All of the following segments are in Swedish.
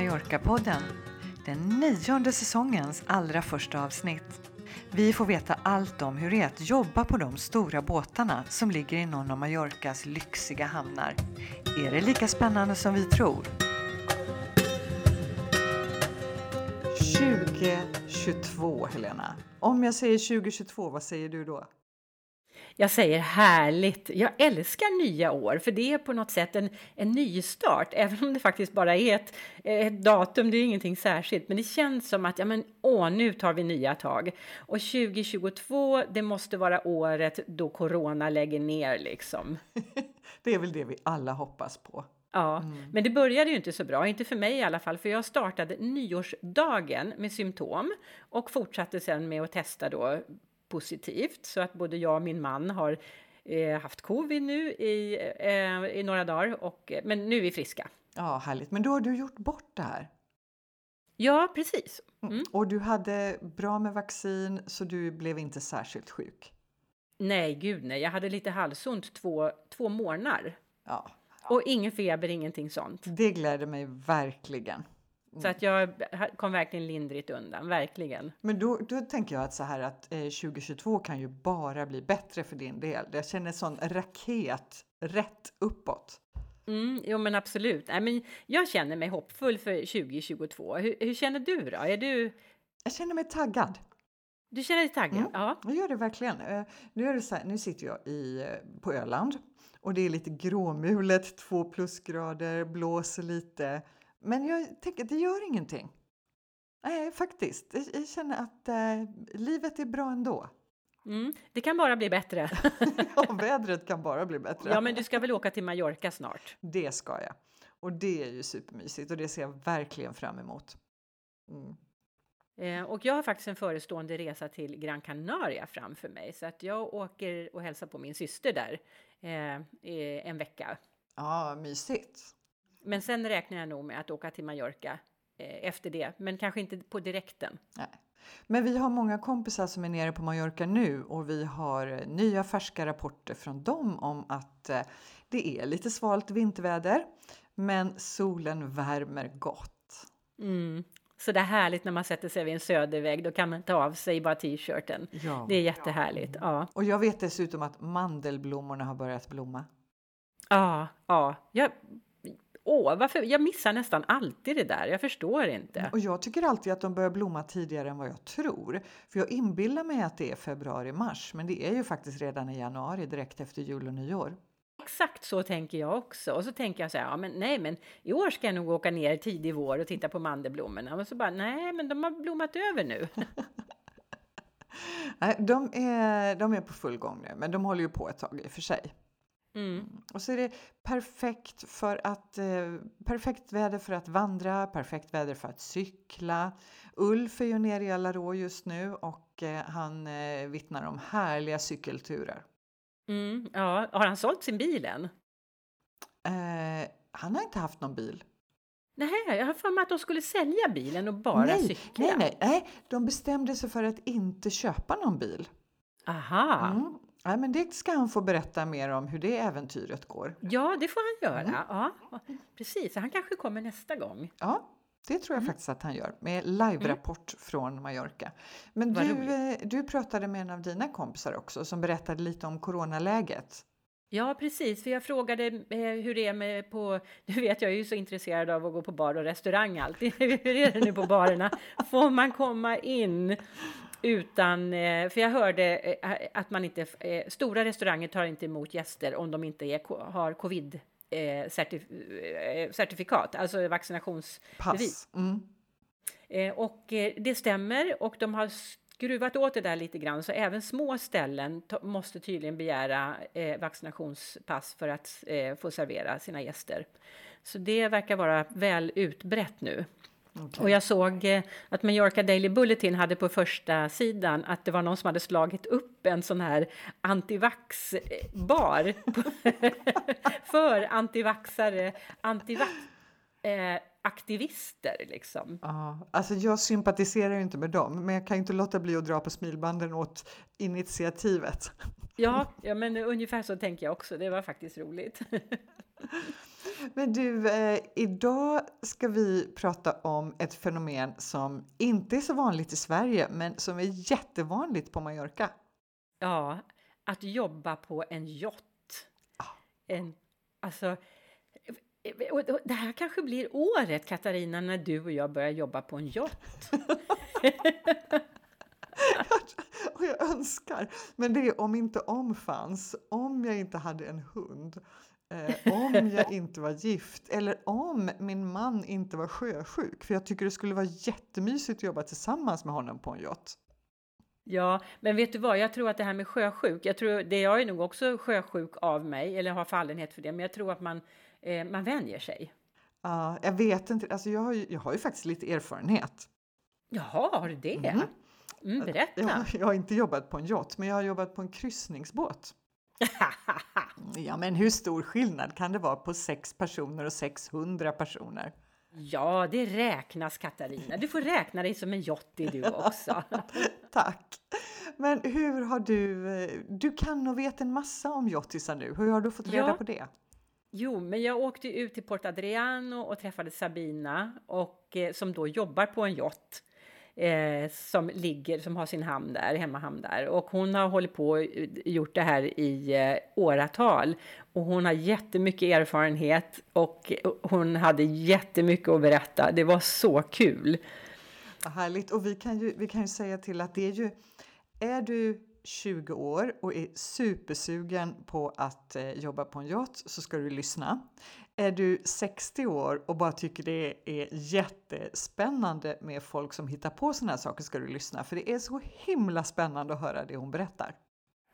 Mallorca-podden. Den nionde säsongens allra första avsnitt. Vi får veta allt om hur det är att jobba på de stora båtarna som ligger i någon av Mallorcas lyxiga hamnar. Är det lika spännande som vi tror? 2022 Helena. Om jag säger 2022, vad säger du då? Jag säger härligt. Jag älskar nya år, för det är på något sätt en, en nystart, även om det faktiskt bara är ett, ett datum, det är ingenting särskilt. Men det känns som att, ja men åh, nu tar vi nya tag. Och 2022, det måste vara året då corona lägger ner liksom. det är väl det vi alla hoppas på. Ja, mm. men det började ju inte så bra, inte för mig i alla fall, för jag startade nyårsdagen med symptom och fortsatte sen med att testa då positivt så att både jag och min man har eh, haft covid nu i, eh, i några dagar, och, men nu är vi friska. Ja, härligt. Men då har du gjort bort det här? Ja, precis. Mm. mm. Och du hade bra med vaccin så du blev inte särskilt sjuk? Nej, gud nej. Jag hade lite halsont två, två månader. Ja. Och ingen feber, ingenting sånt. Det gläder mig verkligen. Så att jag kom verkligen lindrigt undan, verkligen. Men då, då tänker jag att så här att eh, 2022 kan ju bara bli bättre för din del. Jag känner sån raket rätt uppåt. Mm, jo men absolut. Nej, men jag känner mig hoppfull för 2022. Hur, hur känner du då? Är du... Jag känner mig taggad. Du känner dig taggad? Mm, ja. Jag gör det verkligen. Eh, nu, är det så här, nu sitter jag i, eh, på Öland och det är lite gråmulet, två plusgrader, blåser lite. Men jag tänker, det gör ingenting. Nej, faktiskt. Jag känner att eh, livet är bra ändå. Mm, det kan bara bli bättre. ja, vädret kan bara bli bättre. Ja, men du ska väl åka till Mallorca snart? Det ska jag. Och det är ju supermysigt och det ser jag verkligen fram emot. Mm. Eh, och jag har faktiskt en förestående resa till Gran Canaria framför mig så att jag åker och hälsar på min syster där eh, en vecka. Ja, mysigt. Men sen räknar jag nog med att åka till Mallorca eh, efter det, men kanske inte på direkten. Nej. Men vi har många kompisar som är nere på Mallorca nu och vi har eh, nya färska rapporter från dem om att eh, det är lite svalt vinterväder, men solen värmer gott. Mm. Så det är härligt när man sätter sig vid en södervägg, då kan man ta av sig bara t-shirten. Ja. Det är jättehärligt. Ja. Och jag vet dessutom att mandelblommorna har börjat blomma. Ja, ja. Jag Åh, varför? Jag missar nästan alltid det där. Jag förstår inte. Och jag tycker alltid att de börjar blomma tidigare än vad jag tror. För jag inbillar mig att det är februari-mars, men det är ju faktiskt redan i januari direkt efter jul och nyår. Exakt så tänker jag också. Och så tänker jag så här, ja men nej men i år ska jag nog åka ner tidig vår och titta på mandelblommorna. Och så bara, nej men de har blommat över nu. nej, de är, de är på full gång nu, men de håller ju på ett tag i och för sig. Mm. Och så är det perfekt, för att, eh, perfekt väder för att vandra, perfekt väder för att cykla. Ulf är ju nere i Alarå just nu och eh, han eh, vittnar om härliga cykelturer. Mm, ja, har han sålt sin bil än? Eh, han har inte haft någon bil. Nej, jag har för mig att de skulle sälja bilen och bara nej, cykla. Nej, nej, nej, de bestämde sig för att inte köpa någon bil. Aha! Mm. Ja, men det ska han få berätta mer om hur det äventyret går. Ja, det får han göra. Mm. Ja, precis. Han kanske kommer nästa gång. Ja, det tror jag mm. faktiskt att han gör med live-rapport mm. från Mallorca. Men du, eh, du pratade med en av dina kompisar också som berättade lite om coronaläget. Ja, precis. För jag frågade eh, hur det är med på... Du vet, jag är ju så intresserad av att gå på bar och restaurang alltid. hur är det nu på barerna? Får man komma in? Utan, eh, för jag hörde eh, att man inte, eh, stora restauranger tar inte emot gäster om de inte är, har covid certif certifikat, alltså vaccinationsbevis. Mm. Och det stämmer och de har skruvat åt det där lite grann så även små ställen måste tydligen begära vaccinationspass för att få servera sina gäster. Så det verkar vara väl utbrett nu. Okay. Och jag såg eh, att Mallorca Daily Bulletin hade på första sidan att det var någon som hade slagit upp en sån här antivax-bar för antivaxare, antivax eh, aktivister liksom. Ja, alltså jag sympatiserar ju inte med dem, men jag kan inte låta bli att dra på smilbanden åt initiativet. Ja, ja, men ungefär så tänker jag också. Det var faktiskt roligt. Men du, eh, idag ska vi prata om ett fenomen som inte är så vanligt i Sverige, men som är jättevanligt på Mallorca. Ja, att jobba på en yacht. Ah. En, alltså, och det här kanske blir året, Katarina, när du och jag börjar jobba på en yacht. önskar, men det är om inte om fanns, om jag inte hade en hund, eh, om jag inte var gift eller om min man inte var sjösjuk. För jag tycker det skulle vara jättemysigt att jobba tillsammans med honom på en yacht. Ja, men vet du vad? Jag tror att det här med sjösjuk, jag tror det jag är nog också sjösjuk av mig eller har fallenhet för det, men jag tror att man, eh, man vänjer sig. Ja, jag vet inte, alltså jag har, ju, jag har ju faktiskt lite erfarenhet. Jaha, har du det? Mhm. Mm, berätta. Jag, jag har inte jobbat på en yacht, men jag har jobbat på en kryssningsbåt. Ja, men hur stor skillnad kan det vara på sex personer och 600 personer? ja, det räknas Katarina. Du får räkna dig som en jotty du också. Tack! Men hur har du, eh, du kan och vet en massa om jottisar nu. Hur har du fått reda Ja. på det? Jo, men jag åkte ut till Port Adriano och träffade Sabina och eh, som då jobbar på en yacht eh, som ligger, som har sin hamn där, hemmahamn där. Och hon har hållit på och eh, gjort det här i eh, åratal. Och hon har jättemycket erfarenhet och eh, hon hade jättemycket att berätta. Det var så kul. Vad härligt! Och vi kan, ju, vi kan ju säga till att det är ju, är du 20 år och är supersugen på att eh, jobba på en yacht så ska du lyssna. Är du 60 år och bara tycker det är jättespännande med folk som hittar på sådana här saker ska du lyssna för det är så himla spännande att höra det hon berättar.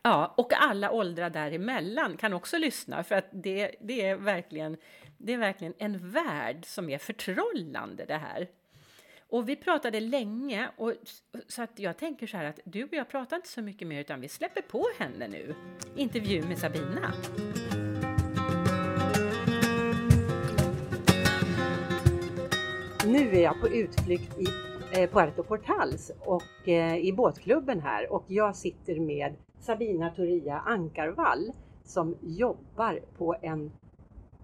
Ja, och alla åldrar däremellan kan också lyssna för att det, det, är verkligen, det är verkligen en värld som är förtrollande det här. Och vi pratade länge och så att jag tänker så här att du och jag pratar inte så mycket mer utan vi släpper på henne nu. Intervju med Sabina. Nu är jag på utflykt i eh, Puerto Portals och eh, i båtklubben här och jag sitter med Sabina Toria Ankarvall som jobbar på en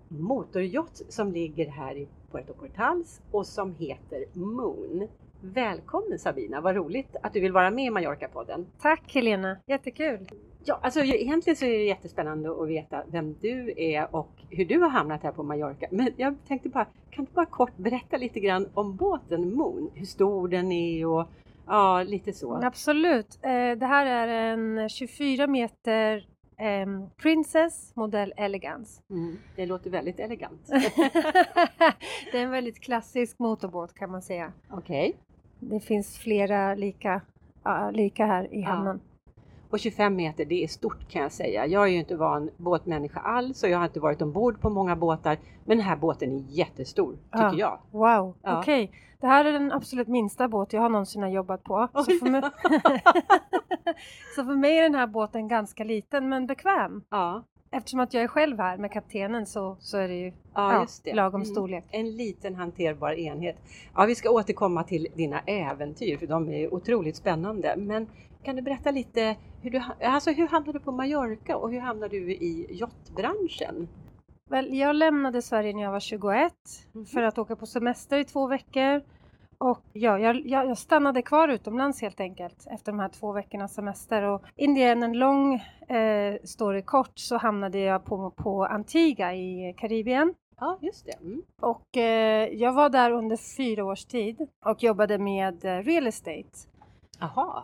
motoryacht som ligger här i Puerto Portals och som heter Moon. Välkommen Sabina, vad roligt att du vill vara med i Mallorca-podden. Tack Helena, jättekul! Ja, alltså egentligen så är det jättespännande att veta vem du är och hur du har hamnat här på Mallorca. Men jag tänkte bara, kan du bara kort berätta lite grann om båten Moon? Hur stor den är och ja, lite så. Absolut! Eh, det här är en 24 meter ehm, Princess modell Elegance. Mm, det låter väldigt elegant. det är en väldigt klassisk motorbåt kan man säga. Okej. Det finns flera lika, lika här i Ja. Och 25 meter, det är stort kan jag säga. Jag är ju inte van båtmänniska alls och jag har inte varit ombord på många båtar. Men den här båten är jättestor, tycker Ja. jag. Wow, Ja. okej. Det här är den absolut minsta båt jag har någonsin har jobbat på. Så Oj. för, mig... så för mig är den här båten ganska liten men bekväm. Ja, Eftersom att jag är själv här med kaptenen så, så är det ju ja, Ja, det. lagom Mm. storlek. En liten hanterbar enhet. Ja, vi ska återkomma till dina äventyr för de är otroligt spännande. Men kan du berätta lite, hur, du, alltså hur hamnade du på Mallorca och hur hamnade du i yachtbranschen? Väl, jag lämnade Sverige när jag var 21 Mhm. för att åka på semester i två veckor. Och ja, jag, jag, stannade kvar utomlands helt enkelt efter de här två veckornas semester. Och in the end, en lång eh, story kort, så hamnade jag på, på Antigua i Karibien. Ja, just det. Mm. Och eh, jag var där under fyra års tid och jobbade med eh, real estate.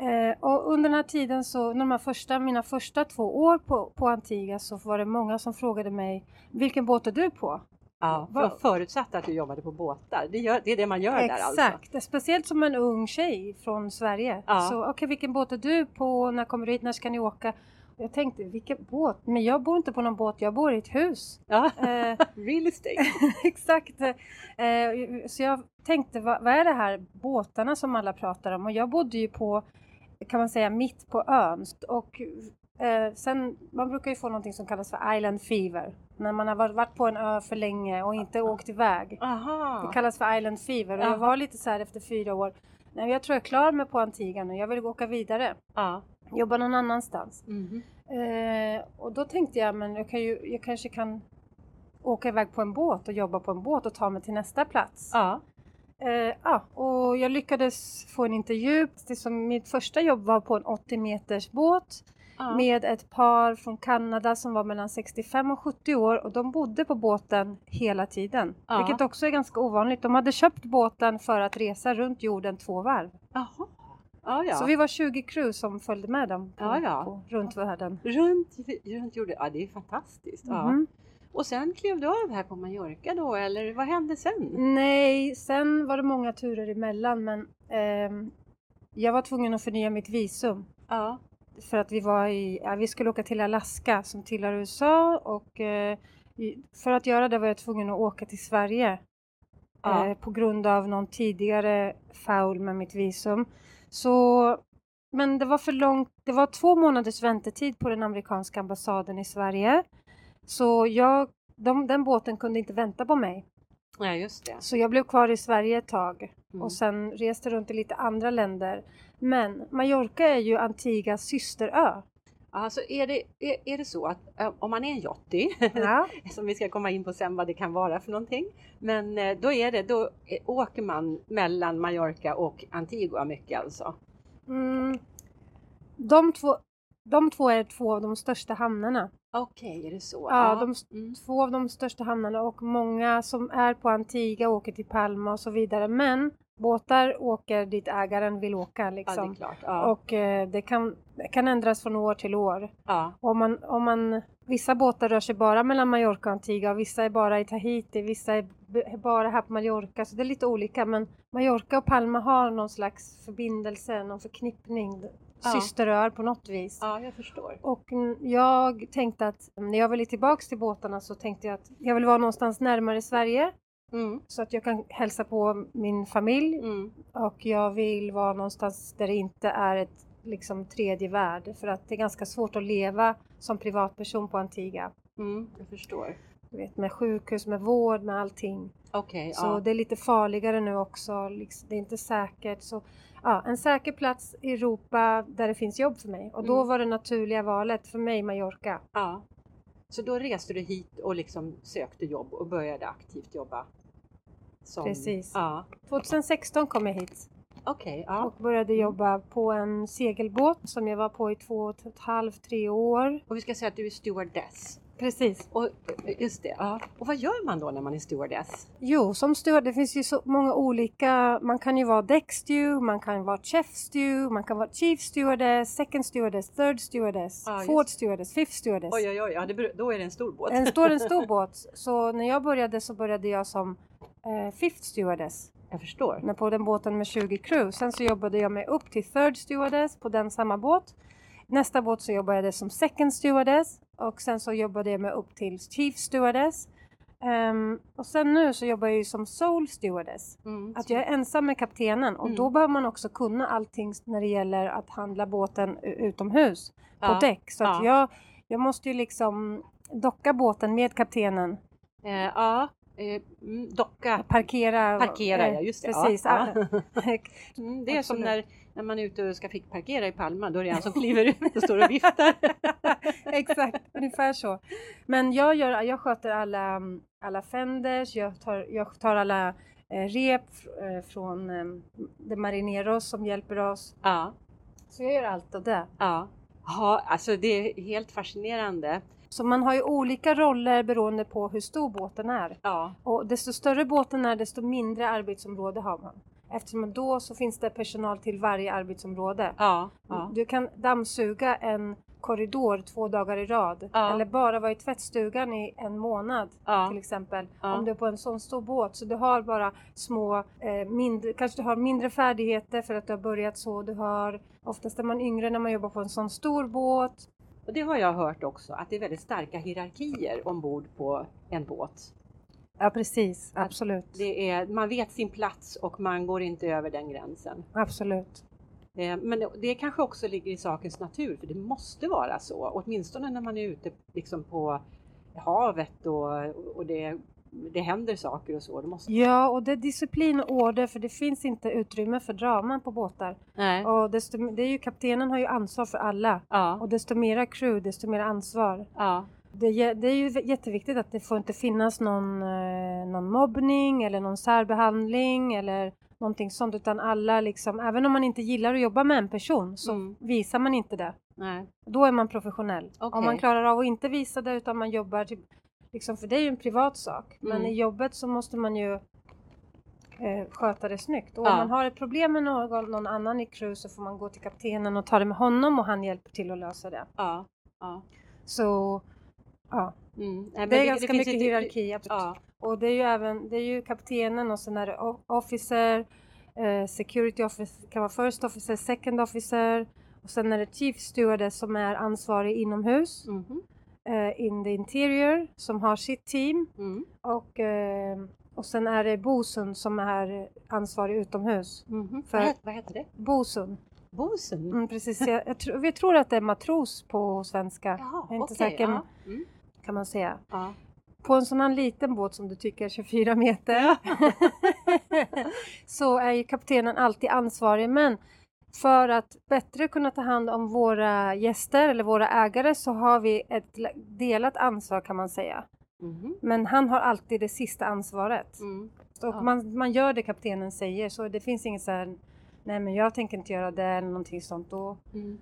Eh, och under den här tiden så, de första, mina första två år på, på Antigua så var det många som frågade mig Vilken båt är du på? Ja, för förutsatte att du jobbade på båtar. Det, gör, det är det man gör där alltså? Exakt, speciellt som en ung tjej från Sverige. Ja. Så okej, vilken båt är du på? När kommer du hit? När ska ni åka? Jag tänkte, vilken båt? Men jag bor inte på någon båt, jag bor i ett hus. Ja, Eh, real estate. exakt. Eh, så jag tänkte, vad, vad är det här båtarna som alla pratar om? Och jag bodde ju på, kan man säga, mitt på ön. Och eh, sen, man brukar ju få någonting som kallas för island fever. När man har varit- på en ö för länge och inte åkt iväg. Aha. Det kallas för island fever. Och Jaha. jag var lite så här efter fyra år. Nej, jag tror jag är klar med på Antigua nu. Jag vill åka vidare. Ja. Jobba någon annanstans. Mhm. Eh, och då tänkte jag, men jag, kan ju, jag kanske kan åka iväg på en båt och jobba på en båt och ta mig till nästa plats. Ja. Eh, ja, och jag lyckades få en intervju. Det som mitt första jobb var på en 80 meters båt Ja. med ett par från Kanada som var mellan 65 och 70 år och de bodde på båten hela tiden. Ja. Vilket också är ganska ovanligt. De hade köpt båten för att resa runt jorden två varv. Jaha. Ja, ja. Så vi var 20 crew som följde med dem på, Ja. På, runt världen. Runt, runt jorden. Ja, det är fantastiskt. Mhm. Och sen klev du av här på Mallorca då, eller vad hände sen? Nej, sen var det många turer emellan men ehm, jag var tvungen att förnya mitt visum. Ja. För att vi var i, ja, vi skulle åka till Alaska som tillhör USA och eh, för att göra det var jag tvungen att åka till Sverige. Ja. Eh, på grund av någon tidigare foul med mitt visum. Så, men det var för långt, det var två månaders väntetid på den amerikanska ambassaden i Sverige. Så jag, de, den båten kunde inte vänta på mig. ja, just det. Så jag blev kvar i Sverige ett tag Mm. och sen reste runt i lite andra länder. Men Mallorca är ju Antiguas systerö. Alltså är det, är, är det så att om man är en jotty, Ja. som vi ska komma in på sen vad det kan vara för någonting, men eh, då är det, då åker man mellan Mallorca och Antigua mycket alltså? Mm. De, två, de två är två av de största hamnarna. Okej, är det så? Ja, de, Mm. två av de största hamnarna och många som är på Antigua åker till Palma och så vidare. Men båtar åker dit ägaren vill åka Ja, liksom. klart. Ja. Och eh, det, kan, kan ändras från år till år. ja. Om man, om man, vissa båtar rör sig bara mellan Mallorca och Antigua, vissa är bara i Tahiti, vissa är bara här på Mallorca. Så det är lite olika. Men Mallorca och Palma har någon slags förbindelse, någon förknippning, Ja. systeröar på något vis. ja, jag förstår. Och jag tänkte att när jag ville tillbaks till båtarna så tänkte jag att jag vill vara någonstans närmare Sverige Mm. så att jag kan hälsa på min familj Mm. och jag vill vara någonstans där det inte är ett liksom tredje värld för att det är ganska svårt att leva som privatperson på Antigua. Mm. Jag förstår. Du vet med sjukhus, med vård, med allting. Okej, Så ja. det är lite farligare nu också. Liksom, det är inte säkert. Så, ja, en säker plats i Europa där det finns jobb för mig. Och då Mm. var det naturliga valet för mig Mallorca. ja. Så då reste du hit och liksom sökte jobb och började aktivt jobba? Som... Precis. Ja, 2016 kom jag hit okej. ja. och började jobba på en segelbåt som jag var på i två och ett halvt, tre år. Och vi ska säga att du är stewardess. Precis. Och, just det, ja. Och vad gör man då när man är stewardess? Jo, som steward, det finns ju så många olika. Man kan ju vara deck stew, man kan vara chef stew, man kan vara chief stewardess, second stewardess, third stewardess, just fourth stewardess, fifth stewardess. Oj, oj, oj, ja, det, då är det en stor båt. En står en stor båt. Så när jag började så började jag som eh, fifth stewardess Jag förstår. när på den båten med 20 crew. Sen så jobbade jag mig upp till third stewardess på den samma båt. Nästa båt så jobbade jag som second stewardess och sen så jobbade jag mig upp till chief stewardess. Ehm, och sen nu så jobbar jag ju som sole stewardess. Mm. Att jag är ensam med kaptenen och Mm. då behöver man också kunna allting när det gäller att handla båten utomhus på Ja, däck. Så att ja. jag, jag måste ju liksom docka båten med kaptenen. Eh, ja, eh, mm, docka. Parkera. Parkera, eh, ja just det. Precis. Ja. Mm, det är som Absolut. när, när man är ute och ska fick parkera i Palma, då är det en som kliver ut och står och viftar. Exakt, ungefär så. Men jag, gör, jag sköter alla, alla fenders, jag tar, jag tar alla eh, rep eh, från eh, de Marineros som hjälper oss. ja, Så jag gör allt av det. ja. Ja, alltså det är helt fascinerande. Så man har ju olika roller beroende på hur stor båten är. Ja, Och desto större båten är, desto mindre arbetsområde har man. Eftersom då så finns det personal till varje arbetsområde. ja, ja. Du kan dammsuga en korridor två dagar i rad. Ja. Eller bara vara i tvättstugan i en månad till exempel. Om du är på en sån stor båt. Så du har bara små, eh, mindre, kanske du har mindre färdigheter för att du har börjat så. Du har, oftast är man yngre när man jobbar på en sån stor båt. Och det har jag hört också, att det är väldigt starka hierarkier ombord på en båt. Ja precis, absolut. Det är, man vet sin plats och man går inte över den gränsen. Absolut. Eh, Men det kanske också ligger i sakens natur, för det måste vara så, åtminstone när man är ute liksom på havet och, och det det händer saker och så. Det måste... Ja, och det är disciplin och order för det finns inte utrymme för drama på båtar. Nej. Och desto, det är ju, kaptenen har ju ansvar för alla. Ja. Och desto mera crew, desto mer ansvar. Ja. Det, är- det är ju jätteviktigt att det får inte finnas någon, eh, någon mobbning eller någon särbehandling eller någonting sånt utan alla liksom, även om man inte gillar att jobba med en person så Mm. visar man inte det. Nej. Då är man professionell. Okej. Om man klarar av att inte visa det utan man jobbar, typ, liksom, för det är ju en privat sak. Men Mm. i jobbet så måste man ju eh, sköta det snyggt. Och Ja. om man har ett problem med någon, någon annan i crew så får man gå till kaptenen och ta det med honom och han hjälper till att lösa det. Ja. Ja. Så ja, Mm. Men det är ganska finns mycket inte- hierarki. absolut. Ja. Och det är ju även, det är ju kaptenen och sen är det officer, eh, security officer, kan vara first officer, second officer och sen är det chief stewardess som är ansvarig inomhus, eh, in the interior som har sitt team Mm. och, eh, och sen är det bosun som är ansvarig utomhus. Mhm. För- Vad, heter, vad heter det? Bosun, Bosen? mm, precis. Jag, jag, tr- vi tror att det är matros på svenska, Jaha, jag är inte okej, säker ja. Mm. kan man säga. Ja. På en sån här liten båt som du tycker är 24 meter så är ju kaptenen alltid ansvarig men för att bättre kunna ta hand om våra gäster eller våra ägare så har vi ett la- delat ansvar kan man säga. Mhm. Men han har alltid det sista ansvaret. Mm. Och Ja. man, man gör det kaptenen säger så det finns inget så här nej men jag tänker inte göra det eller någonting sånt. Då, Mm.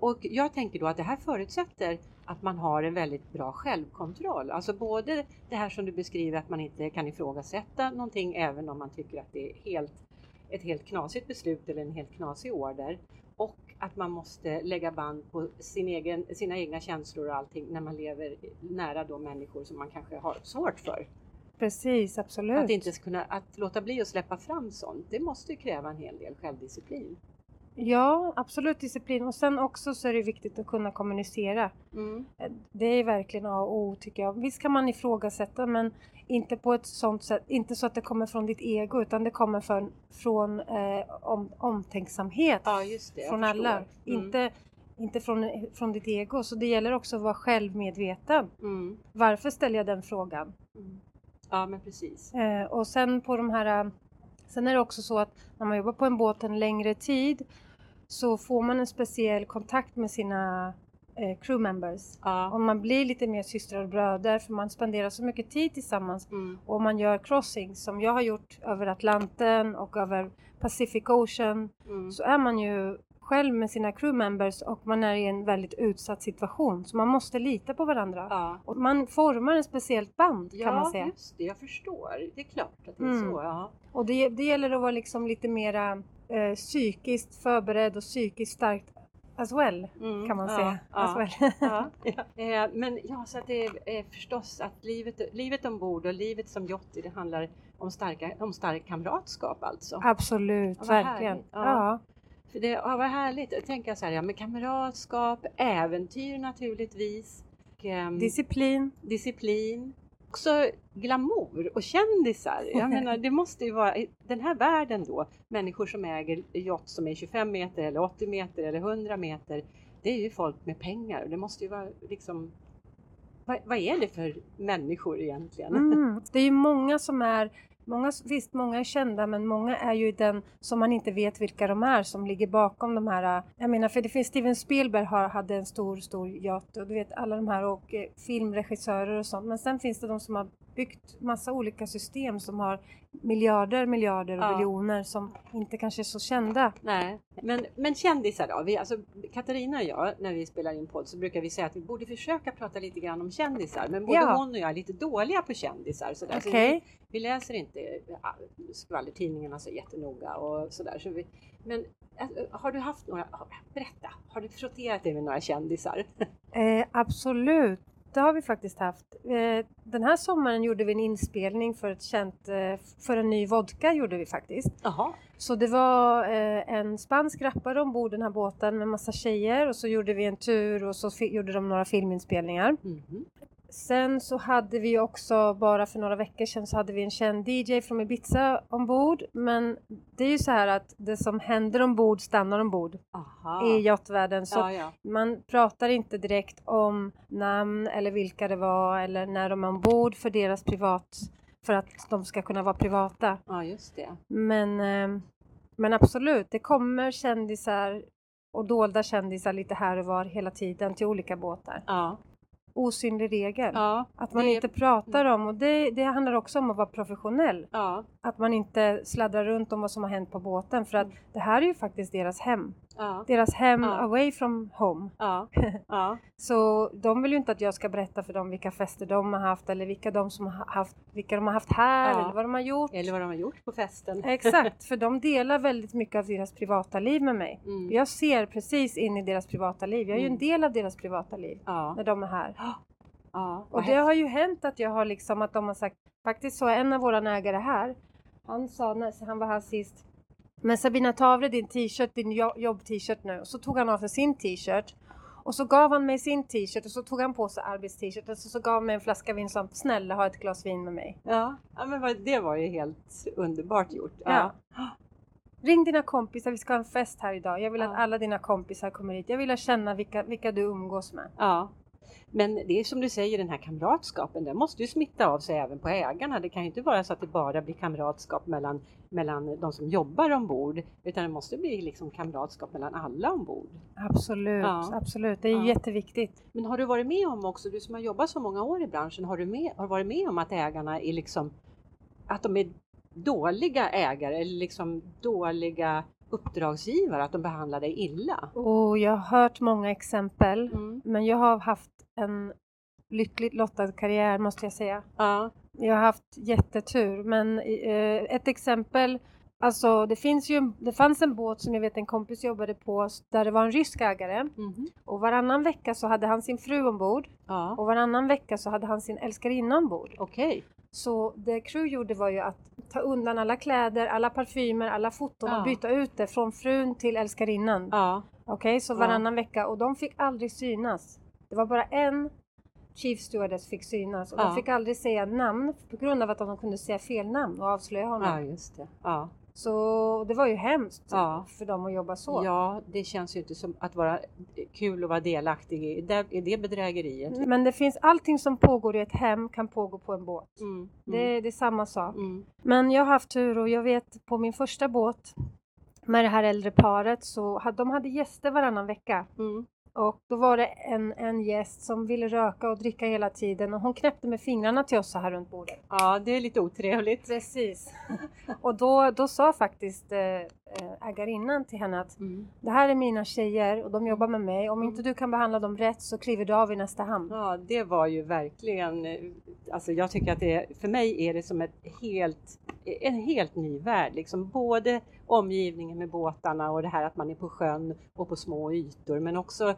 Och jag tänker då att det här förutsätter att man har en väldigt bra självkontroll. Alltså både det här som du beskriver att man inte kan ifrågasätta någonting även om man tycker att det är helt, ett helt knasigt beslut eller en helt knasig order. Och att man måste lägga band på sin egen, sina egna känslor och allting när man lever nära då människor som man kanske har svårt för. precis, absolut. Att inte kunna, att låta bli att släppa fram sånt, det måste ju kräva en hel del självdisciplin. Ja, absolut disciplin. Och sen också så är det viktigt att kunna kommunicera. Mm. Det är verkligen A och O tycker jag. Visst kan man ifrågasätta men inte på ett sånt sätt, inte så att det kommer från ditt ego utan det kommer från, från eh, om, omtänksamhet Ja, det. från alla. Mm. Inte, inte från, från ditt ego. Så det gäller också att vara självmedveten. Mm. Varför ställer jag den frågan? Mm. Ja, men precis. Eh, och sen på de här Sen är det också så att när man jobbar på en båt en längre tid så får man en speciell kontakt med sina eh, crew members. Ja. Och man blir lite mer systrar och bröder för man spenderar så mycket tid tillsammans. Mm. Och man gör crossings som jag har gjort över Atlanten och över Pacific Ocean. Mm. Så är man ju själv med sina crew members och man är i en väldigt utsatt situation. Så man måste lita på varandra. Ja. Och man formar ett speciellt band kan ja, man säga. just det. Jag förstår. Det är klart att det är Mm. så. Ja. Och det, det gäller att vara liksom lite mera eh, psykiskt förberedd och psykiskt starkt as well, Mm. kan man ja. säga. Ja. Well. Ja. Eh, Men ja, så att det är eh, förstås att livet, livet ombord och livet som Jotti, det handlar om, starka, om stark kamratskap alltså. Absolut, verkligen. Ja. För det, ja, vad härligt. Jag tänker så här, ja men kamratskap, äventyr naturligtvis. Ehm, Disciplin. disciplin. Också glamour och kändisar. Jag menar, det måste ju vara i den här världen då, människor som äger yacht som är 25 meter eller 80 meter eller 100 meter. Det är ju folk med pengar och det måste ju vara liksom vad, vad är det för människor egentligen? Mm. Det är ju många som är Många, visst, många är kända men många är ju den som man inte vet vilka de är som ligger bakom de här. Äh, jag menar för det finns Steven Spielberg har, hade en stor, stor yacht och du vet alla de här och eh, filmregissörer och sånt. Men sen finns det de som har byggt massa olika system som har miljarder, miljarder och Ja. biljoner som inte kanske är så kända. Nej, men, men kändisar då? Vi, alltså, Katarina och jag, när vi spelar in podd så brukar vi säga att vi borde försöka prata lite grann om kändisar. Men både Ja. hon och jag är lite dåliga på kändisar. Sådär. Så Okej. vi, vi läser inte skvallertidningarna så jättenoga och sådär. Så vi, men alltså, har du haft några, berätta, har du frotterat dig med några kändisar? Eh, absolut, det har vi faktiskt haft. Eh, den här sommaren gjorde vi en inspelning för ett känt, eh, för en ny vodka gjorde vi faktiskt. Jaha. Så det var eh, en spansk rappare ombord den här båten med massa tjejer och så gjorde vi en tur och så gjorde de några filminspelningar. Mhm. Sen så hade vi också, bara för några veckor sedan, så hade vi en känd DJ från Ibiza ombord. Men det är ju så här att det som händer ombord stannar ombord Aha. i yachtvärlden. Så Ja, ja. man pratar inte direkt om namn eller vilka det var eller när de är ombord för deras privat, för att de ska kunna vara privata. ja, just det. Men, eh, men absolut, det kommer kändisar och dolda kändisar lite här och var hela tiden till olika båtar. Ja. Osynlig regel. Ja. Att man inte pratar om, och det, det handlar också om att vara professionell. Ja. Att man inte sladdrar runt om vad som har hänt på båten för att det här är ju faktiskt deras hem. Ja. Deras hem Ja. away from home. Ja. Så de vill ju inte att jag ska berätta för dem vilka fester de har haft eller vilka de, som har haft, vilka de har haft här eller vad de har gjort. Eller vad de har gjort på festen. Exakt, för de delar väldigt mycket av deras privata liv med mig. Mm. Jag ser precis in i deras privata liv. Jag är ju en Mm. del av deras privata liv när de är här. Och det har ju hänt att jag har liksom att de har sagt, faktiskt så en av våra ägare här, han sa när han var här sist, men Sabina ta av dig din t-shirt, din jo- jobb-t-shirt nu. Och så tog han av sig sin t-shirt och så gav han mig sin t-shirt och så tog han på sig arbets-t-shirt och så, så gav han mig en flaska vin som snälla ha ett glas vin med mig. Ja. ja, men det var ju helt underbart gjort. Ja. Ring dina kompisar, vi ska ha en fest här idag. Jag vill Ja. att alla dina kompisar kommer hit. Jag vill känna vilka, vilka du umgås med. Ja. Men det är som du säger, den här kamratskapen, den måste ju smitta av sig även på ägarna. Det kan ju inte vara så att det bara blir kamratskap mellan, mellan de som jobbar ombord, utan det måste bli liksom kamratskap mellan alla ombord. Absolut, Ja. absolut. Det är Ja. jätteviktigt. Men har du varit med om också, du som har jobbat så många år i branschen, har du med, har varit med om att ägarna är liksom, att de är dåliga ägare eller liksom dåliga uppdragsgivare, att de behandlar dig illa? Och jag har hört många exempel, Mm. men jag har haft en lyckligt lottad karriär måste jag säga. Ja. Jag har haft jättetur, men eh, ett exempel Alltså det finns ju, det fanns en båt som jag vet en kompis jobbade på där det var en rysk ägare Mhm. och varannan vecka så hade han sin fru ombord Ja. och varannan vecka så hade han sin älskarinna ombord. Okej. Så det crew gjorde var ju att ta undan alla kläder, alla parfymer, alla foton Ja. och byta ut det från frun till älskarinnan. Ja. Okej, så Ja. varannan vecka och de fick aldrig synas. Det var bara en Chief Stewardess fick synas och Ja. de fick aldrig säga namn på grund av att de kunde säga fel namn och avslöja honom. ja, just det. Ja. Så det var ju hemskt Ja. för dem att jobba så. ja, det känns ju inte som att vara kul att vara delaktig i det, i det bedrägeriet. Men det finns allting som pågår i ett hem kan pågå på en båt. Mm. Det, det är samma sak. Mm. Men jag har haft tur och jag vet på min första båt med det här äldre paret så hade de hade gäster varannan vecka. Mm. Och då var det en, en gäst som ville röka och dricka hela tiden och hon knäppte med fingrarna till oss så här runt bordet. Ja, det är lite otrevligt. Precis. och då, då sa faktiskt eh, ägarinnan till henne att Mm. det här är mina tjejer och de jobbar med mig. Om inte du kan behandla dem rätt så kliver du av i nästa hamn. Ja, det var ju verkligen, eh, alltså jag tycker att det, för mig är det som ett helt, en helt ny värld, liksom både omgivningen med båtarna och det här att man är på sjön och på små ytor, men också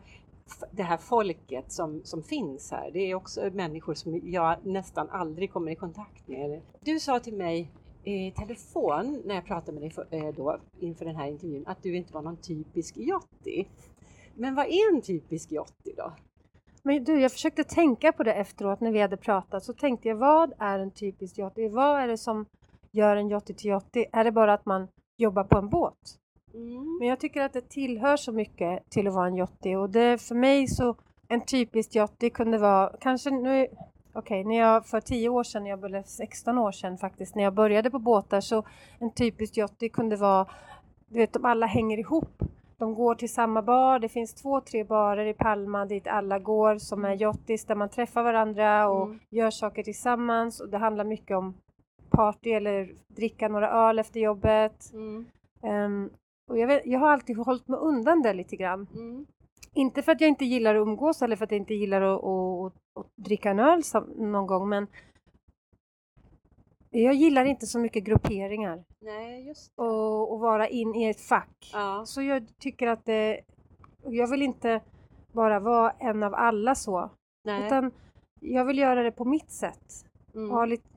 det här folket som, som finns här. Det är också människor som jag nästan aldrig kommer i kontakt med. Du sa till mig i telefon när jag pratade med dig för, eh, då, inför den här intervjun att du inte var någon typisk yachty. Men vad är en typisk yachty då? Men du, jag försökte tänka på det efteråt när vi hade pratat. Så tänkte jag, vad är en typisk yachty? Vad är det som gör en yachty till yachty? Är det bara att man jobbar på en båt? Mm. Men jag tycker att det tillhör så mycket till att vara en yachty och det för mig så en typisk yachty kunde vara kanske nu Okej, när jag för 10 år sedan, jag blev 16 år sedan faktiskt, när jag började på båtar så en typisk yachty kunde vara, du vet, de alla hänger ihop. De går till samma bar, det finns två, tre barer i Palma dit alla går som är yachties där man träffar varandra och Mm. gör saker tillsammans och det handlar mycket om party eller dricka några öl efter jobbet. Mm. Ehm, och jag, vet, jag har alltid hållit mig undan det lite grann. Mm. Inte för att jag inte gillar att umgås eller för att jag inte gillar att, att, att dricka en öl någon gång men jag gillar inte så mycket grupperingar Nej, just och, och vara in i ett fack. Ja. Så jag tycker att det, jag vill inte bara vara en av alla så Nej. utan jag vill göra det på mitt sätt. Mm. och, ha lite,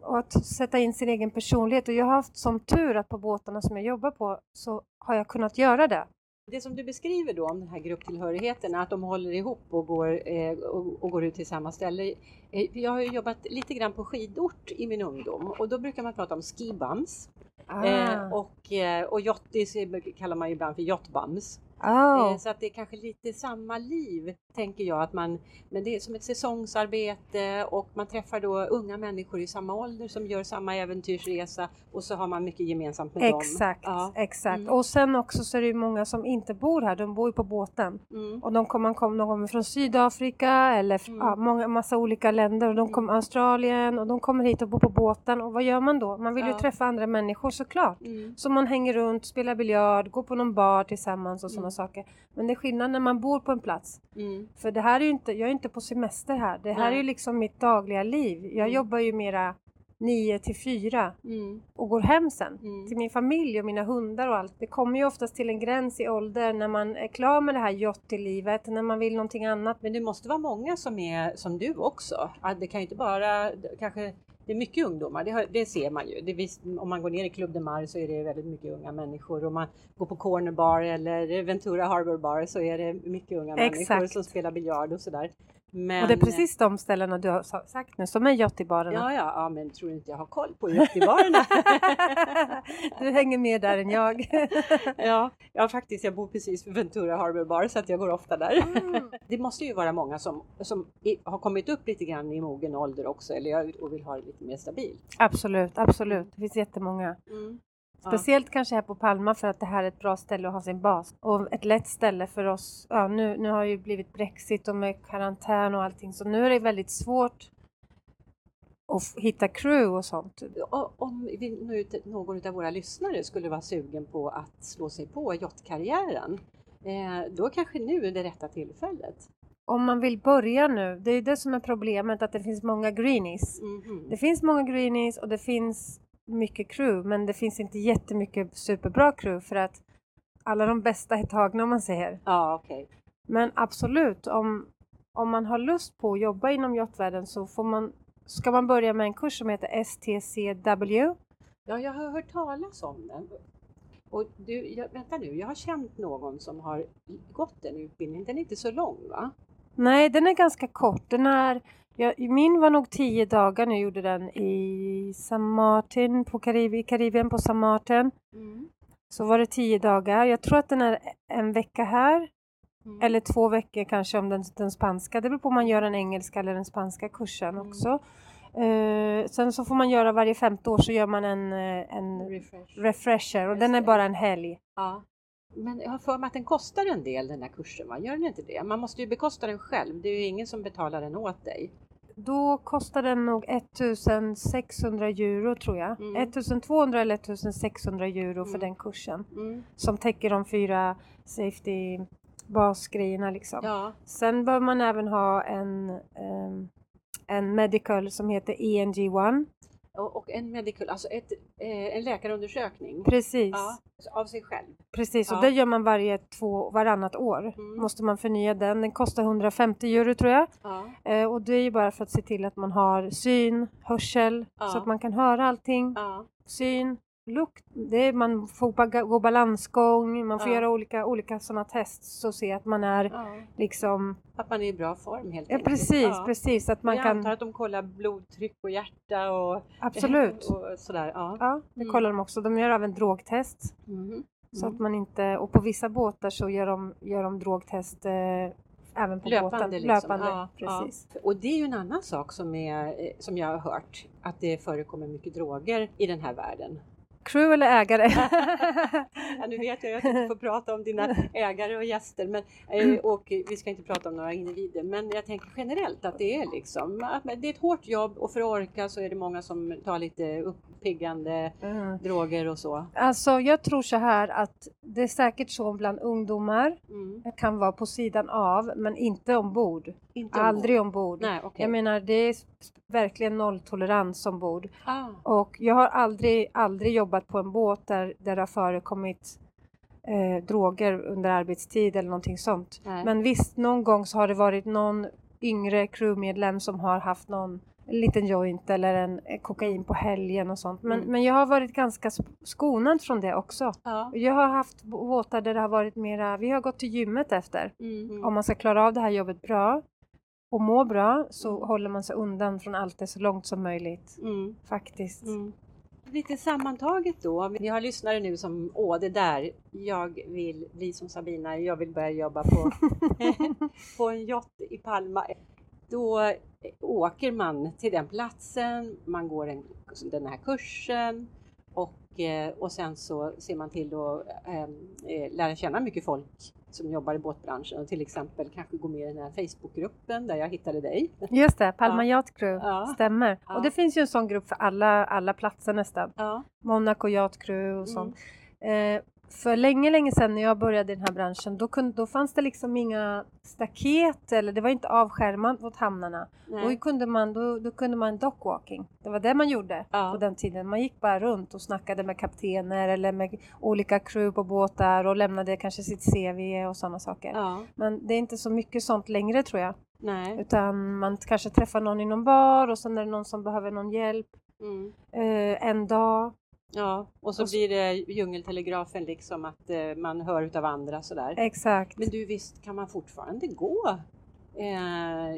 och att sätta in sin egen personlighet. Och jag har haft som tur att på båtarna som jag jobbar på så har jag kunnat göra det. Det som du beskriver då om den här grupptillhörigheten, att de håller ihop och går, eh, och, och, går ut till samma ställe. Eh, jag har ju jobbat lite grann på skidort i min ungdom och då brukar man prata om skibums. Ah. Eh, och, och jottis kallar man ju ibland för jotbums. Oh. Så att det är kanske lite samma liv, tänker jag, att man, men det är som ett säsongsarbete och man träffar då unga människor i samma ålder som gör samma äventyrsresa och så har man mycket gemensamt med exakt, dem. Ja. Exakt, mm. och sen också så är det många som inte bor här, de bor ju på båten mm. och de kommer, kom, de kommer från Sydafrika eller mm. ja, många, massa olika länder och de kommer mm. Australien och de kommer hit och bor på båten och vad gör man då? Man vill ja. ju träffa andra människor såklart. Mm. Så man hänger runt, spelar biljard, går på någon bar tillsammans och sådana sådana saker. Men det är skillnad när man bor på en plats. Mm. För det här är ju inte, jag är inte på semester här. Det här Nej. är ju liksom mitt dagliga liv. Jag mm. jobbar ju mera 9 till 4 mm. och går hem sen mm. till min familj och mina hundar och allt. Det kommer ju oftast till en gräns i ålder när man är klar med det här jottelivet, när man vill någonting annat. Men det måste vara många som är som du också. Det kan ju inte bara kanske det är mycket ungdomar, det, har, det ser man ju. Det, om man går ner i Club de Mar så är det väldigt mycket unga människor. Om man går på Corner Bar eller Ventura Harbor Bar så är det mycket unga Exakt. människor som spelar biljard och sådär. Men... Och det är precis de ställena du har sagt nu som är Jottibarerna. Ja, ja, ja, men tror inte jag har koll på Jottibarerna? du hänger med där än jag. ja, ja, faktiskt. Jag bor precis vid Ventura Harbor Bar så att jag går ofta där. Mm. det måste ju vara många som, som har kommit upp lite grann i mogen ålder också eller och vill ha det lite mer stabilt. Absolut, absolut. Det finns jättemånga. Mm. Speciellt ja. kanske här på Palma för att det här är ett bra ställe att ha sin bas. Och ett lätt ställe för oss. Ja, nu, nu har ju blivit Brexit och med karantän och allting så nu är det väldigt svårt att hitta crew och sånt. Om vi, någon av våra lyssnare skulle vara sugen på att slå sig på yachtkarriären, eh, då kanske nu är det rätta tillfället. Om man vill börja nu, det är det som är problemet att det finns många greenies. Mm -hmm. Det finns många greenies och det finns mycket crew men det finns inte jättemycket superbra crew för att alla de bästa är tagna om man säger. Ja, Okay. Men absolut, om, om man har lust på att jobba inom yachtvärlden så får man, ska man börja med en kurs som heter STCW. Ja, jag har hört talas om den. Och du, jag, vänta nu, jag har känt någon som har gått den utbildningen. Den är inte så lång va? Nej, den är ganska kort. Den är Ja, min var nog tio dagar när jag gjorde den i San Martin, på Karib Karibien på San Martin. Mm. Så var det tio dagar. Jag tror att den är en vecka här. Mm. Eller två veckor kanske om den, den spanska. Det beror på om man gör den engelska eller den spanska kursen mm. också. Uh, sen så får man göra varje femte år så gör man en, eh, en Refresh. refresher och den är bara en helg. Ja. Men jag har för mig att den kostar en del den här kursen, va? gör den inte det? Man måste ju bekosta den själv, det är ju ingen som betalar den åt dig. Då kostar den nog 1600 euro tror jag. Mm. 1200 eller 1600 euro för mm. den kursen. Mm. Som täcker de fyra safety basgrejerna liksom. Ja. Sen bör man även ha en, um, en medical som heter ENG1 och en medical, alltså ett, eh, en läkarundersökning. Precis. Ja, av sig själv. Precis, och ja. det gör man varje två, varannat år. Mm. Måste man förnya den. Den kostar 150 euro tror jag. Ja. Eh, och det är ju bara för att se till att man har syn, hörsel, så att man kan höra allting. Syn, lukt, det man får gå balansgång, man får ja. göra olika, olika sådana test så se att man är ja. liksom... Att man är i bra form helt enkelt. Precis, ja. precis. Att man Jag kan... antar att de kollar blodtryck och hjärta och, Absolut. och sådär. Ja, ja det mm. kollar de också. De gör även drogtest. Mm. Mm. Så att man inte, och på vissa båtar så gör de, gör de drogtest eh, även på löpande, båten. Liksom. Löpande, ja, precis. Ja. Och det är ju en annan sak som, är, eh, som jag har hört, att det förekommer mycket droger i den här världen. Crew eller ägare? ja, nu vet jag att du inte får prata om dina ägare och gäster men, eh, och vi ska inte prata om några individer men jag tänker generellt att det är liksom det är ett hårt jobb och för att orka så är det många som tar lite uppiggande mm. droger och så. Alltså jag tror så här att det är säkert så bland ungdomar mm. kan vara på sidan av men inte ombord. Inte Aldrig ombord. Nej, okay. Jag menar det är verkligen nolltolerans ombord. Ah. Och jag har aldrig, aldrig jobbat på en båt där, där det har förekommit eh, droger under arbetstid eller någonting sånt. Nej. Men visst, någon gång så har det varit någon yngre crewmedlem som har haft någon en liten joint eller en eh, kokain på helgen och sånt. Men, Mm. men jag har varit ganska skonad från det också. Ja. Jag har haft båtar där det har varit mera, vi har gått till gymmet efter. Mm. Om man ska klara av det här jobbet bra och må bra så håller man sig undan från allt det så långt som möjligt. Mm. Faktiskt. Lite sammantaget då, vi har lyssnare nu som åh det där, jag vill bli som Sabina, jag vill börja jobba på, på en yacht i Palma. Då eh, åker man till den platsen, man går en, den här kursen och, eh, och sen så ser man till att eh, lära känna mycket folk som jobbar i båtbranschen och till exempel kanske gå med i den här Facebookgruppen där jag hittade dig. Just det, Palma Ja. Yacht Crew, Ja. stämmer. Ja. Och det finns ju en sån grupp för alla, alla platser nästan. Ja. Monaco Yacht Crew och sånt. Eh, för länge, länge sedan när jag började i den här branschen då, kunde, då fanns det liksom inga staket eller det var inte avskärmat mot hamnarna. Nej. Då kunde, man, då, då kunde man dockwalking. Det var det man gjorde Ja. på den tiden. Man gick bara runt och snackade med kaptener eller med olika crew på båtar och lämnade kanske sitt CV och sådana saker. ja. Men det är inte så mycket sånt längre tror jag. Nej. Utan man kanske träffar någon i någon bar och sen är det någon som behöver någon hjälp Mm. eh, en dag. Ja, och så Och så- blir det djungeltelegrafen liksom att eh, man hör utav andra sådär. Exakt. Men du visst kan man fortfarande gå? Eh,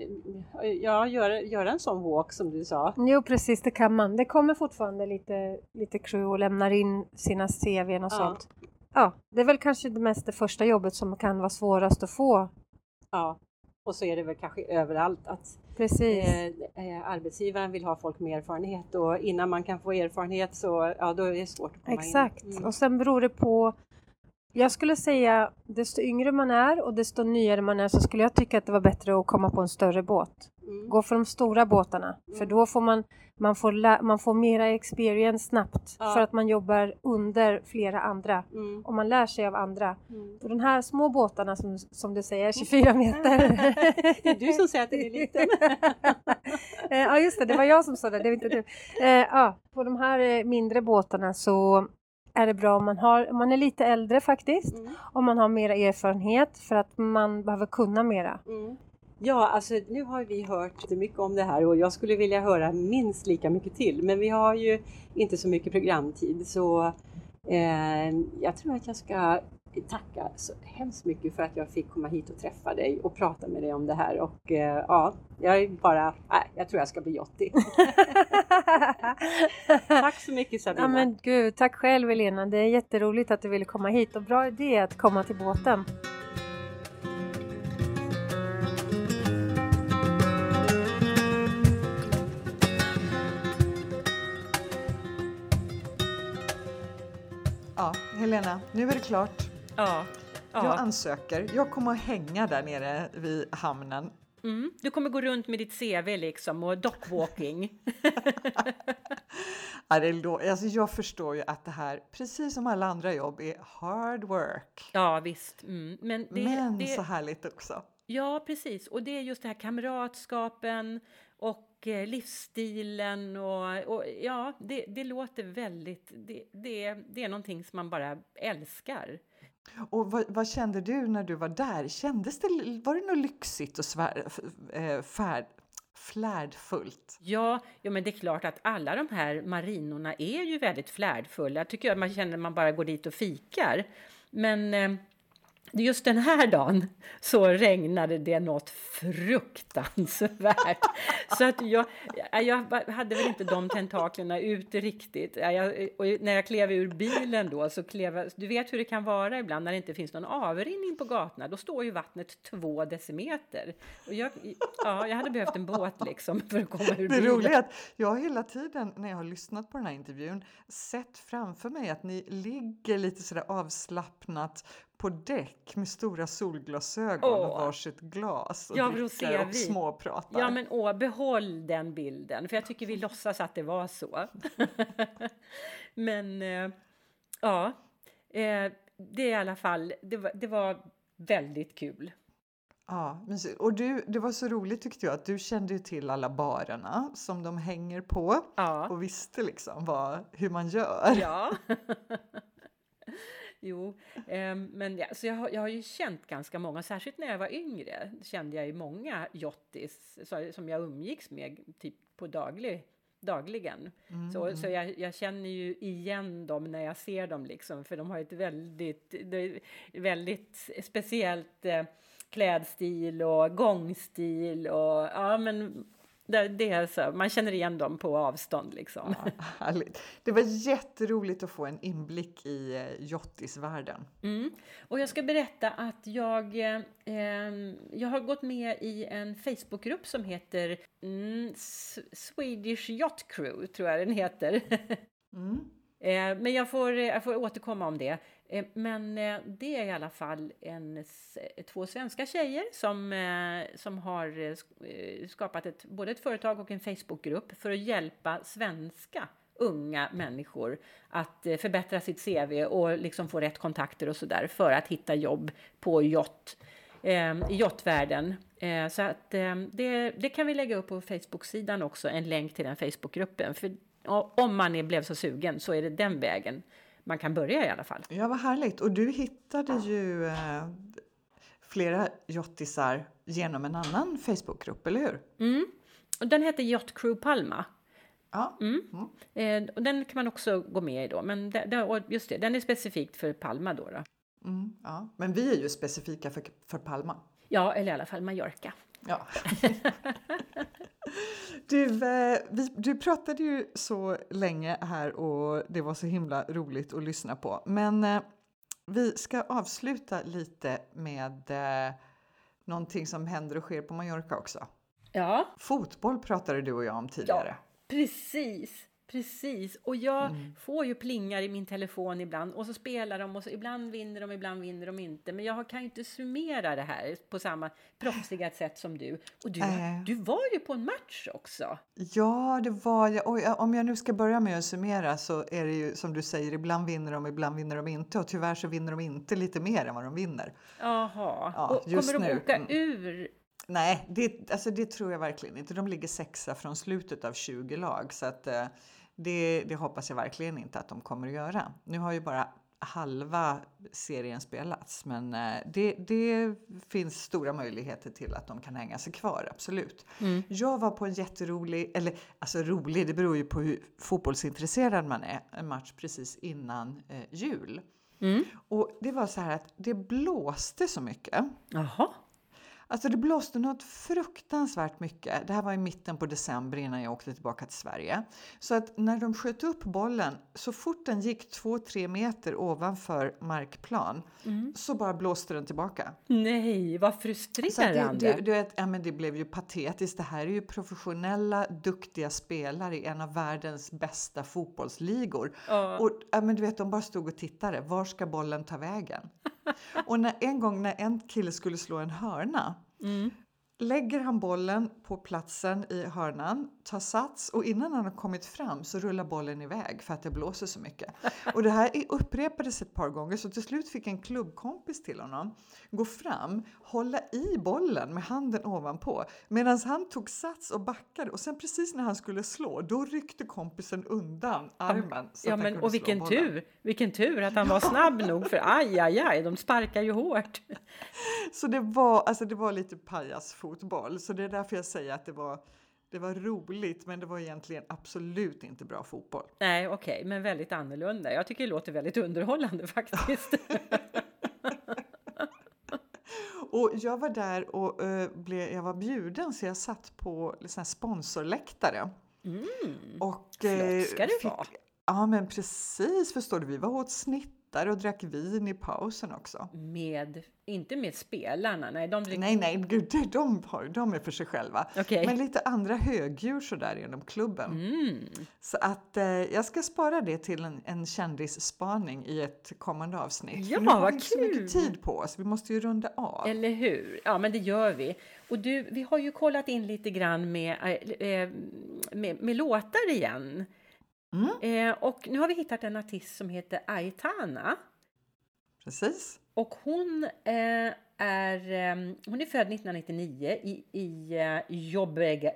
ja, göra, göra en sån walk som du sa. Jo precis, det kan man. Det kommer fortfarande lite, lite crew och lämnar in sina CVn och Ja. sånt. Ja, det är väl kanske det mest det första jobbet som kan vara svårast att få. Ja. Och så är det väl kanske överallt att Precis. eh, eh, arbetsgivaren vill ha folk med erfarenhet och innan man kan få erfarenhet så ja, då är det svårt att komma Exakt. in. Mm. Och sen beror det på jag skulle säga desto yngre man är och desto nyare man är så skulle jag tycka att det var bättre att komma på en större båt. Mm. Gå för de stora båtarna. För Mm. då får man, man, får man får mera experience snabbt. Ja. För att man jobbar under flera andra. Mm. Och man lär sig av andra. Mm. Och de här små båtarna som, som du säger, 24 meter. Det är du som säger att den är liten. Eh, ja just det, det var jag som sa det, det var inte du. Eh, ja, på de här eh, mindre båtarna så är det bra om man, har, man är lite äldre faktiskt. Mm. Om man har mera erfarenhet för att man behöver kunna mera. Mm. Ja, alltså nu har vi hört mycket om det här och jag skulle vilja höra minst lika mycket till. Men vi har ju inte så mycket programtid så eh, jag tror att jag ska tacka så hemskt mycket för att jag fick komma hit och träffa dig och prata med dig om det här. Och eh, ja, jag är bara, nej, jag tror jag ska bli Jotti. Tack så mycket Sabina. ja men gud, tack själv Elena. Det är jätteroligt att du ville komma hit och bra idé att komma till båten. Helena, nu är det klart. Ja. Jag ja. ansöker. Jag kommer att hänga där nere vid hamnen. Mm. Du kommer gå runt med ditt CV liksom och dockwalking. Ja, det lå- alltså jag förstår ju att det här, precis som alla andra jobb, är hard work. ja, visst. Mm. Men, det, Men det, så härligt också. Ja, precis. Och det är just det här kamratskapen och eh, livsstilen och, och ja, det, det låter väldigt... Det, det, det är någonting som man bara älskar. Och vad, vad kände du när du var där? Kändes det, var det något lyxigt och svär, eh, färd, flärdfullt? Ja, ja, men det är klart att alla de här marinorna är ju väldigt flärdfulla. Jag tycker att man känner att man bara går dit och fikar. Men eh, just den här dagen så regnade det något fruktansvärt. Så att jag, jag hade väl inte de tentaklerna ute riktigt. Jag, när jag klev ur bilen då så klev du vet hur det kan vara ibland när det inte finns någon avrinning på gatorna. Då står ju vattnet två decimeter. Och jag, ja, jag hade behövt en båt liksom för att komma ur Det bilen. roliga är att jag hela tiden när jag har lyssnat på den här intervjun sett framför mig att ni ligger lite sådär avslappnat på däck med stora solglasögon och Åh. varsitt glas och Ja, dricker och småpratar. Ja, men åh, behåll den bilden, för jag tycker vi låtsas att det var så. men eh, ja, eh, det är i alla fall, det var, det var väldigt kul. Ja, och du, det var så roligt tyckte jag att du kände ju till alla barerna som de hänger på Ja. och visste liksom vad, hur man gör. Ja. Jo, eh, men ja, så jag, har, jag har ju känt ganska många, särskilt när jag var yngre, kände jag ju många jottis som jag umgicks med typ på daglig dagligen. Mm, så så jag, jag, känner ju igen dem när jag ser dem, liksom, för de har ett väldigt, väldigt speciellt eh, klädstil och gångstil och ja, men det, det är så, man känner igen dem på avstånd. Liksom. Ja, härligt. Det var jätteroligt att få en inblick i eh, jottisvärlden. Mm. Och jag ska berätta att jag, eh, jag har gått med i en Facebookgrupp som heter mm, Swedish Yacht Crew, tror jag den heter. Mm. Eh, men jag får, jag får återkomma om det. Eh, men eh, det är i alla fall en, två svenska tjejer som, eh, som har skapat ett, både ett företag och en Facebookgrupp för att hjälpa svenska unga människor att förbättra sitt CV och liksom få rätt kontakter och sådär för att hitta jobb på yacht, i yachtvärlden. Så att ehm, det, det kan vi lägga upp på Facebook-sidan också, en länk till den Facebookgruppen. För om man är, blev så sugen så är det den vägen man kan börja i alla fall. Ja, vad härligt. Och du hittade ju eh, flera jottisar genom en annan Facebookgrupp, eller hur? Mm. Den heter Yacht Crew Palma. Ja. Mm. Mm. Eh, och den kan man också gå med i då, men det, just det, den är specifikt för Palma då. då. Mm, ja. Men vi är ju specifika för, för Palma. Ja, eller i alla fall Mallorca. Ja. Du, eh, vi, du pratade ju så länge här och det var så himla roligt att lyssna på. Men eh, vi ska avsluta lite med eh, någonting som händer och sker på Mallorca också. Ja. Fotboll pratade du och jag om tidigare. Ja, precis. Precis, och jag mm. får ju plingar i min telefon ibland och så spelar de och så ibland vinner de, ibland vinner de inte. Men jag kan ju inte summera det här på samma proffsiga sätt som du. Och du, äh. du var ju på en match också. Ja, det var jag. Och om jag nu ska börja med att summera så är det ju som du säger, ibland vinner de, ibland vinner de inte. Och tyvärr så vinner de inte lite mer än vad de vinner. Jaha, ja, och kommer de nu. åka mm. ur Nej, det, alltså det tror jag verkligen inte. De ligger sexa från slutet av 20 lag. Så att, eh, det, det hoppas jag verkligen inte att de kommer att göra. Nu har ju bara halva serien spelats, men eh, det, det, finns stora möjligheter till att de kan hänga sig kvar, absolut. Mm. Jag var på en jätterolig, eller alltså rolig, det beror ju på hur fotbollsintresserad man är, en match precis innan eh, jul. Mm. Och det var så här att det blåste så mycket. Jaha. Alltså det blåste något fruktansvärt mycket. Det här var i mitten på december innan jag åkte tillbaka till Sverige. Så att när de sköt upp bollen, så fort den gick 2-3 meter ovanför markplan, mm. så bara blåste den tillbaka. Nej, vad frustrerande! Det, det, du vet, ja, men det blev ju patetiskt. Det här är ju professionella, duktiga spelare i en av världens bästa fotbollsligor. Oh. Och ja, men du vet, de bara stod och tittade. Var ska bollen ta vägen? och när, en gång när en kille skulle slå en hörna mm lägger han bollen på platsen i hörnan, tar sats och innan han har kommit fram så rullar bollen iväg för att det blåser så mycket. Och det här upprepades ett par gånger så till slut fick en klubbkompis till honom gå fram, hålla i bollen med handen ovanpå medan han tog sats och backade och sen precis när han skulle slå då ryckte kompisen undan armen. Så ja, men, och vilken tur, vilken tur att han var snabb nog för aj, aj, aj, de sparkar ju hårt. Så det var, alltså det var lite pajas fotboll. Så det är därför jag säger att det var, det var roligt men det var egentligen absolut inte bra fotboll. Nej, okej, okay, men väldigt annorlunda. Jag tycker det låter väldigt underhållande faktiskt. och jag var där och uh, blev, jag var bjuden så jag satt på liksom, sponsorläktare. Mm, och, Flott ska det vara. Ja men precis, förstår du. Vi var åt snitt och drack vin i pausen också. Med, inte med spelarna? Nej, de drick... nej, nej gud, de, har, de är för sig själva. Okay. Men lite andra högdjur sådär inom klubben. Mm. Så att eh, jag ska spara det till en, en kändisspaning i ett kommande avsnitt. Ja, vad har kul! så mycket tid på oss, vi måste ju runda av. Eller hur? Ja, men det gör vi. Och du, vi har ju kollat in lite grann med, äh, med, med låtar igen. Mm. Eh, och nu har vi hittat en artist som heter Aitana. Precis. Och hon eh, är, ehm, hon är född 1999 i, i eh, Jobbregat,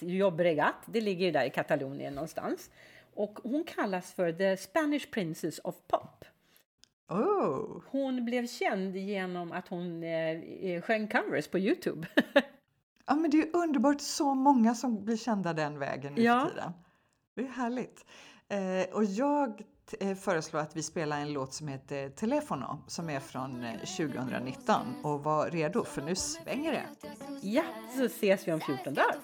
Jobbregat, Det ligger ju där i Katalonien någonstans. Och hon kallas för The Spanish Princess of Pop. Oh. Hon blev känd genom att hon eh, eh sjöng covers på Youtube. ja, men det är underbart så många som blir kända den vägen nu ja. för tiden. Det är härligt. Eh, och jag eh, föreslår att vi spelar en låt som heter Telefono som är från eh, 2019 och var redo för nu svänger det. Ja, så ses vi om 14 dagar.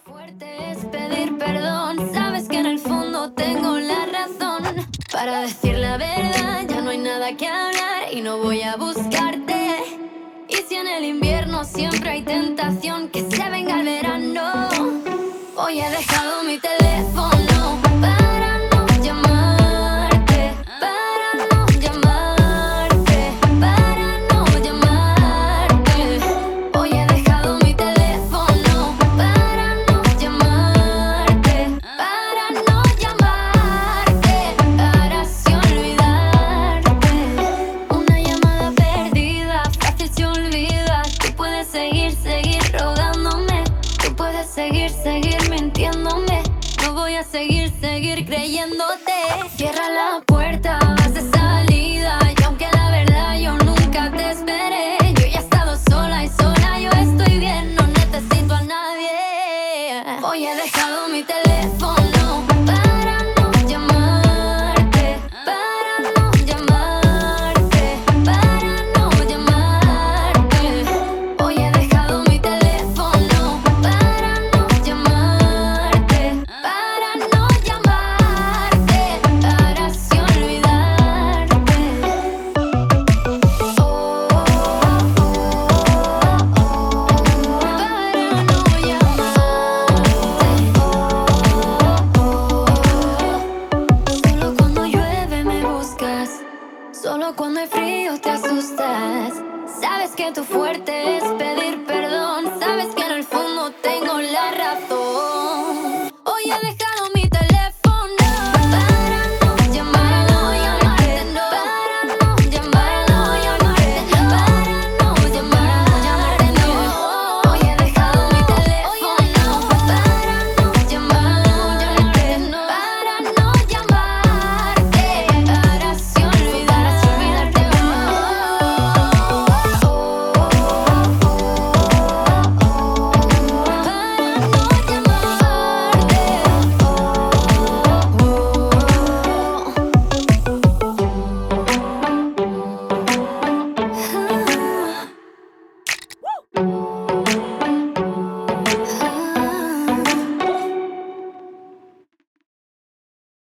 Hoy he dejado mi teléfono